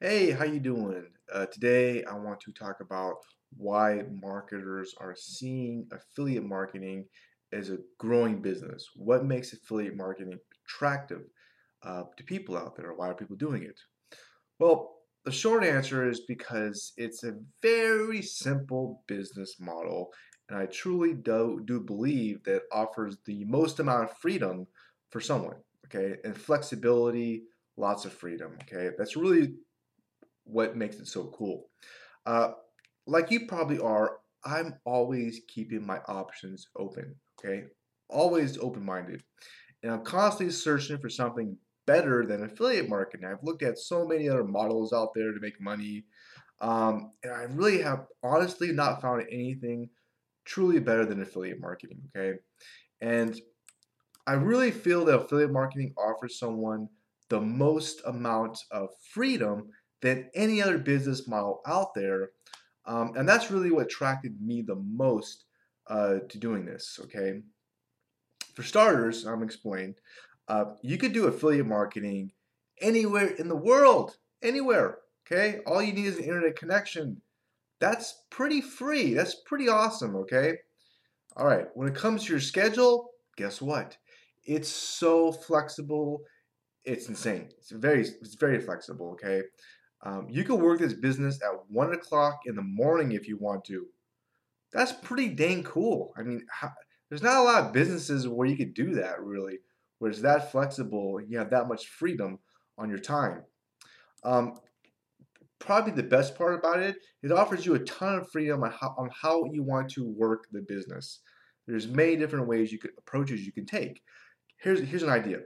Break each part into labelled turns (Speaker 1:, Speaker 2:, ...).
Speaker 1: Hey, how you doing? Uh, today I want to talk about why marketers are seeing affiliate marketing as a growing business. What makes affiliate marketing attractive uh, to people out there? Why are people doing it? Well, the short answer is because it's a very simple business model, and I truly do, do believe that offers the most amount of freedom for someone. Okay, and flexibility, lots of freedom. Okay, that's really what makes it so cool. Uh, like you probably are, I'm always keeping my options open, okay? Always open minded. And I'm constantly searching for something better than affiliate marketing. I've looked at so many other models out there to make money. Um, and I really have honestly not found anything truly better than affiliate marketing, okay? And I really feel that affiliate marketing offers someone the most amount of freedom than any other business model out there. Um, and that's really what attracted me the most uh, to doing this. Okay. For starters, I'm explain. Uh, you could do affiliate marketing anywhere in the world, anywhere. Okay. All you need is an internet connection. That's pretty free. That's pretty awesome. Okay. All right. When it comes to your schedule, guess what? It's so flexible. It's insane. It's very, it's very flexible. Okay. Um, you can work this business at one o'clock in the morning if you want to. That's pretty dang cool. I mean, how, there's not a lot of businesses where you could do that really, where it's that flexible you have that much freedom on your time. Um, probably the best part about it, it offers you a ton of freedom on how, on how you want to work the business. There's many different ways you could approaches you can take. Here's here's an idea.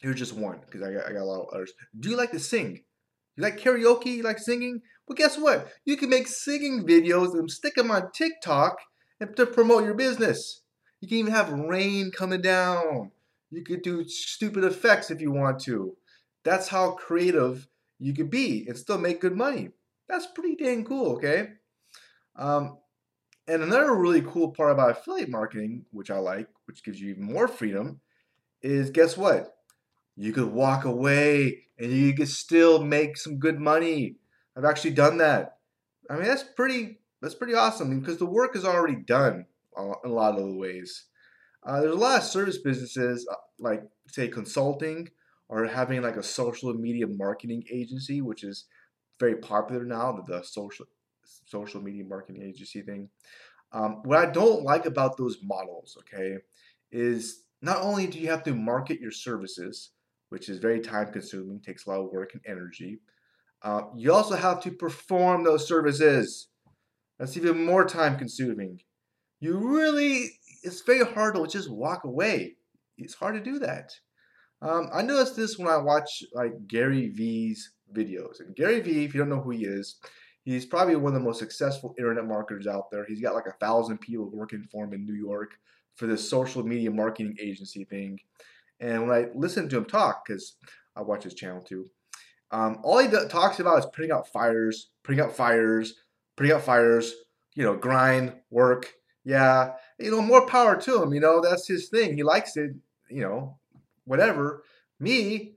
Speaker 1: Here's just one because I I got a lot of others. Do you like to sing? You like karaoke? You like singing? Well, guess what? You can make singing videos and stick them on TikTok and to promote your business. You can even have rain coming down. You could do stupid effects if you want to. That's how creative you could be and still make good money. That's pretty dang cool, okay? Um, and another really cool part about affiliate marketing, which I like, which gives you even more freedom, is guess what? You could walk away and you could still make some good money. I've actually done that. I mean, that's pretty that's pretty awesome because the work is already done in a lot of the ways. Uh, there's a lot of service businesses uh, like say consulting or having like a social media marketing agency, which is very popular now. The, the social social media marketing agency thing. Um, what I don't like about those models, okay, is not only do you have to market your services, which is very time consuming, takes a lot of work and energy. Uh, you also have to perform those services. That's even more time consuming. You really, it's very hard to just walk away. It's hard to do that. Um, I noticed this when I watch like Gary Vee's videos. And Gary Vee, if you don't know who he is, he's probably one of the most successful internet marketers out there. He's got like a thousand people working for him in New York for this social media marketing agency thing. And when I listen to him talk, because I watch his channel too, um, all he talks about is putting out fires, putting out fires, putting out fires, you know, grind, work. Yeah, you know, more power to him. You know, that's his thing. He likes it, you know, whatever. Me,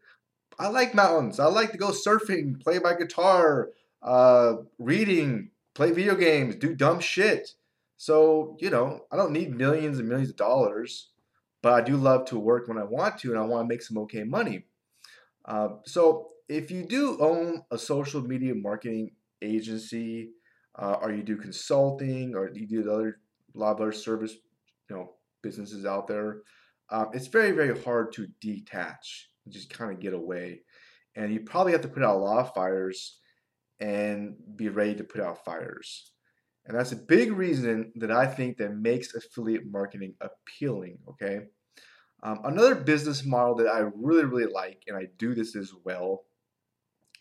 Speaker 1: I like mountains. I like to go surfing, play my guitar, uh, reading, play video games, do dumb shit. So, you know, I don't need millions and millions of dollars but I do love to work when I want to, and I want to make some okay money. Uh, so if you do own a social media marketing agency, uh, or you do consulting, or you do other a lot of other service, you know, businesses out there, um, it's very very hard to detach just kind of get away, and you probably have to put out a lot of fires and be ready to put out fires. And that's a big reason that I think that makes affiliate marketing appealing. Okay. Um, another business model that I really, really like, and I do this as well,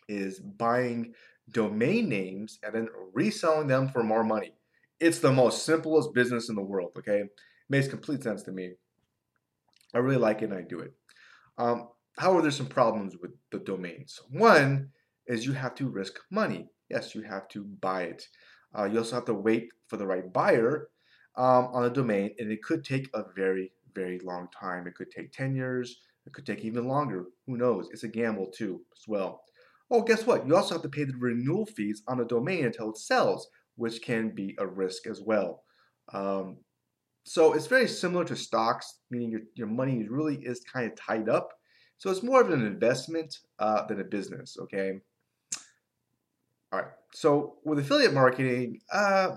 Speaker 1: is buying domain names and then reselling them for more money. It's the most simplest business in the world. Okay. It makes complete sense to me. I really like it and I do it. Um, however, there's some problems with the domains. One is you have to risk money. Yes, you have to buy it. Uh, you also have to wait for the right buyer um, on a domain, and it could take a very, very long time. It could take 10 years, it could take even longer. Who knows? It's a gamble too, as well. Oh, guess what? You also have to pay the renewal fees on the domain until it sells, which can be a risk as well. Um, so it's very similar to stocks, meaning your, your money really is kind of tied up. So it's more of an investment uh, than a business, okay? All right, so with affiliate marketing, uh,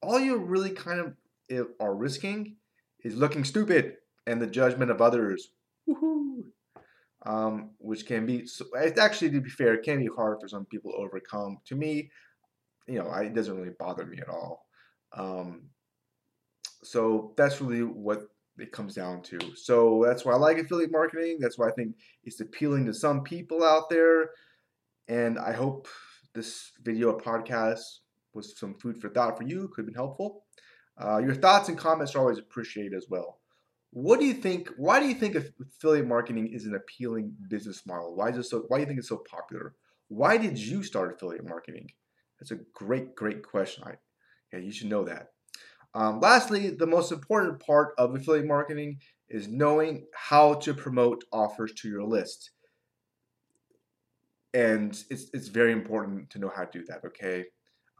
Speaker 1: all you really kind of eh, are risking is looking stupid and the judgment of others. Woohoo! Um, which can be, it's actually, to be fair, it can be hard for some people to overcome. To me, you know, it doesn't really bother me at all. Um, so that's really what it comes down to. So that's why I like affiliate marketing. That's why I think it's appealing to some people out there. And I hope this video or podcast was some food for thought for you, could have been helpful. Uh, your thoughts and comments are always appreciated as well. What do you think? Why do you think affiliate marketing is an appealing business model? Why is it so? Why do you think it's so popular? Why did you start affiliate marketing? That's a great, great question. I, yeah, you should know that. Um, lastly, the most important part of affiliate marketing is knowing how to promote offers to your list. And it's, it's very important to know how to do that, okay?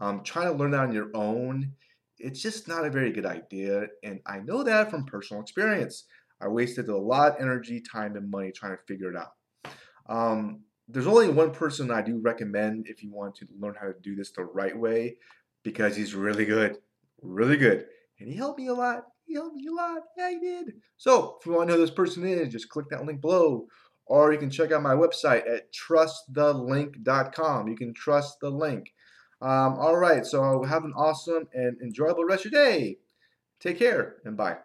Speaker 1: Um, trying to learn that on your own, it's just not a very good idea. And I know that from personal experience. I wasted a lot of energy, time, and money trying to figure it out. Um, there's only one person I do recommend if you want to learn how to do this the right way because he's really good really good. And he helped me a lot. He helped me a lot. Yeah, he did. So if you want to know who this person is, just click that link below. Or you can check out my website at trustthelink.com. You can trust the link. Um, all right, so have an awesome and enjoyable rest of your day. Take care and bye.